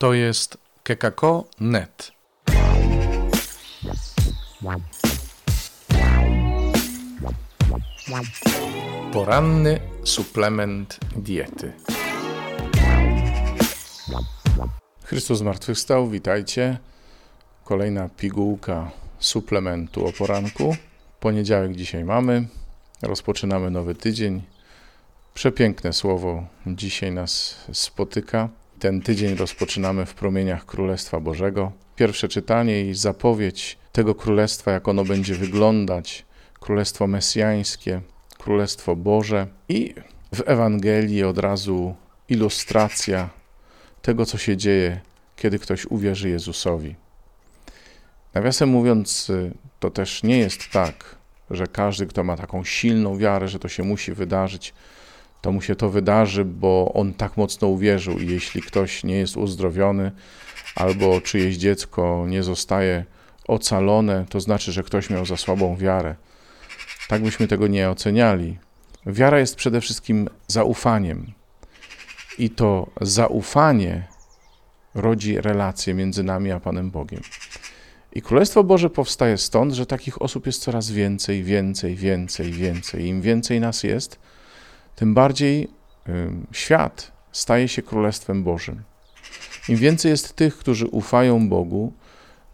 To jest kekako.net. Poranny suplement diety. Chrystus zmartwychwstał, witajcie. Kolejna pigułka suplementu o poranku. Poniedziałek dzisiaj mamy. Rozpoczynamy nowy tydzień. Przepiękne słowo dzisiaj nas spotyka. Ten tydzień rozpoczynamy w promieniach Królestwa Bożego. Pierwsze czytanie i zapowiedź tego królestwa, jak ono będzie wyglądać, królestwo mesjańskie, królestwo Boże. I w Ewangelii od razu ilustracja tego, co się dzieje, kiedy ktoś uwierzy Jezusowi. Nawiasem mówiąc, to też nie jest tak, że każdy, kto ma taką silną wiarę, że to się musi wydarzyć, to mu się to wydarzy, bo on tak mocno uwierzył. I jeśli ktoś nie jest uzdrowiony, albo czyjeś dziecko nie zostaje ocalone, to znaczy, że ktoś miał za słabą wiarę. Tak byśmy tego nie oceniali. Wiara jest przede wszystkim zaufaniem. I to zaufanie rodzi relacje między nami a Panem Bogiem. I Królestwo Boże powstaje stąd, że takich osób jest coraz więcej, więcej, więcej, więcej. Im więcej nas jest, tym bardziej świat staje się Królestwem Bożym. Im więcej jest tych, którzy ufają Bogu,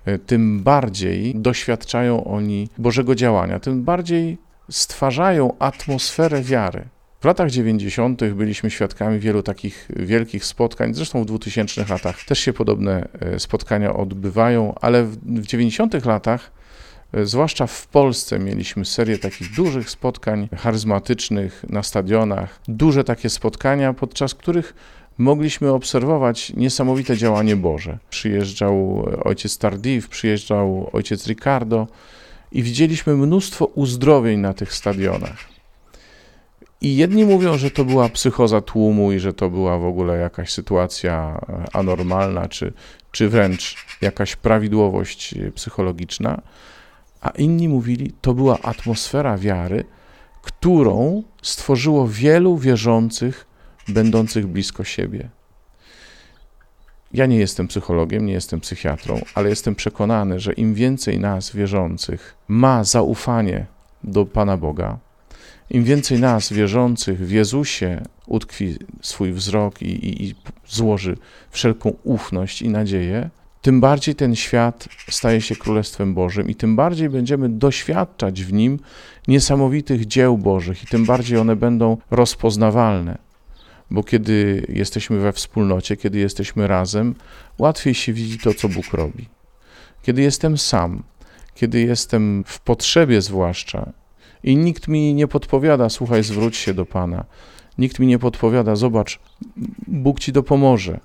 y, tym bardziej doświadczają oni Bożego działania, tym bardziej stwarzają atmosferę wiary. W latach 90. byliśmy świadkami wielu takich wielkich spotkań, zresztą w 2000 latach też się podobne y, spotkania odbywają, ale w 90. latach zwłaszcza w Polsce mieliśmy serię takich dużych spotkań charyzmatycznych na stadionach, duże takie spotkania, podczas których mogliśmy obserwować niesamowite działanie Boże. Przyjeżdżał ojciec Tardif, przyjeżdżał ojciec Ricardo i widzieliśmy mnóstwo uzdrowień na tych stadionach. I jedni mówią, że to była psychoza tłumu i że to była w ogóle jakaś sytuacja anormalna, czy, czy wręcz jakaś prawidłowość psychologiczna a inni mówili, to była atmosfera wiary, którą stworzyło wielu wierzących, będących blisko siebie. Ja nie jestem psychologiem, nie jestem psychiatrą, ale jestem przekonany, że im więcej nas, wierzących, ma zaufanie do Pana Boga, im więcej nas, wierzących w Jezusie, utkwi swój wzrok i, i, i złoży wszelką ufność i nadzieję, tym bardziej ten świat staje się Królestwem Bożym i tym bardziej będziemy doświadczać w nim niesamowitych dzieł Bożych i tym bardziej one będą rozpoznawalne. Bo kiedy jesteśmy we wspólnocie, kiedy jesteśmy razem, łatwiej się widzi to, co Bóg robi. Kiedy jestem sam, kiedy jestem w potrzebie zwłaszcza i nikt mi nie podpowiada, słuchaj, zwróć się do Pana. Nikt mi nie podpowiada, zobacz, Bóg ci dopomoże,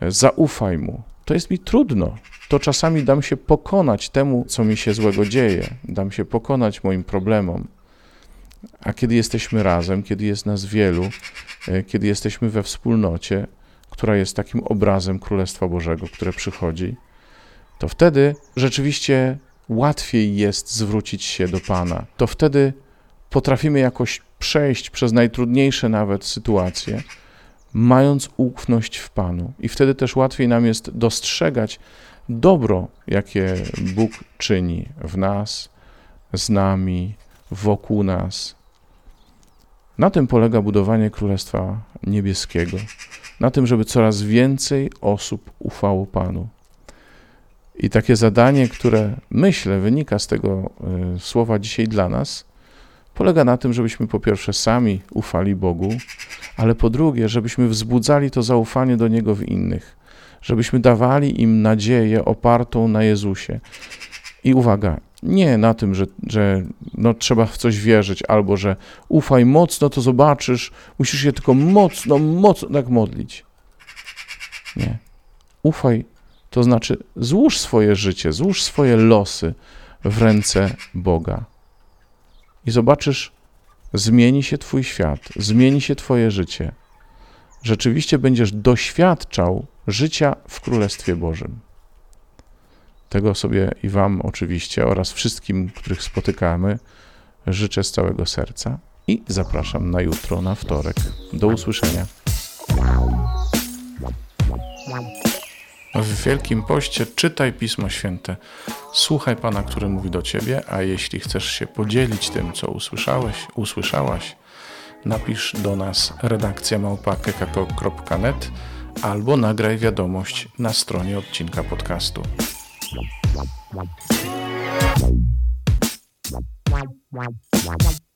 zaufaj Mu to jest mi trudno. To czasami dam się pokonać temu, co mi się złego dzieje, dam się pokonać moim problemom. A kiedy jesteśmy razem, kiedy jest nas wielu, e, kiedy jesteśmy we wspólnocie, która jest takim obrazem Królestwa Bożego, które przychodzi, to wtedy rzeczywiście łatwiej jest zwrócić się do Pana. To wtedy potrafimy jakoś przejść przez najtrudniejsze nawet sytuacje, mając ufność w Panu. I wtedy też łatwiej nam jest dostrzegać dobro, jakie Bóg czyni w nas, z nami, wokół nas. Na tym polega budowanie Królestwa Niebieskiego. Na tym, żeby coraz więcej osób ufało Panu. I takie zadanie, które myślę wynika z tego y, słowa dzisiaj dla nas, polega na tym, żebyśmy po pierwsze sami ufali Bogu, ale po drugie, żebyśmy wzbudzali to zaufanie do Niego w innych, żebyśmy dawali im nadzieję opartą na Jezusie. I uwaga, nie na tym, że, że no, trzeba w coś wierzyć, albo że ufaj mocno, to zobaczysz, musisz się tylko mocno, mocno tak modlić. Nie. Ufaj, to znaczy złóż swoje życie, złóż swoje losy w ręce Boga i zobaczysz, zmieni się Twój świat, zmieni się Twoje życie. Rzeczywiście będziesz doświadczał życia w Królestwie Bożym. Tego sobie i Wam oczywiście oraz wszystkim, których spotykamy, życzę z całego serca i zapraszam na jutro, na wtorek. Do usłyszenia. W Wielkim Poście czytaj Pismo Święte, słuchaj Pana, który mówi do Ciebie, a jeśli chcesz się podzielić tym, co usłyszałeś, usłyszałaś, napisz do nas redakcja małpa.kekako.net albo nagraj wiadomość na stronie odcinka podcastu. Wow, wow, wow.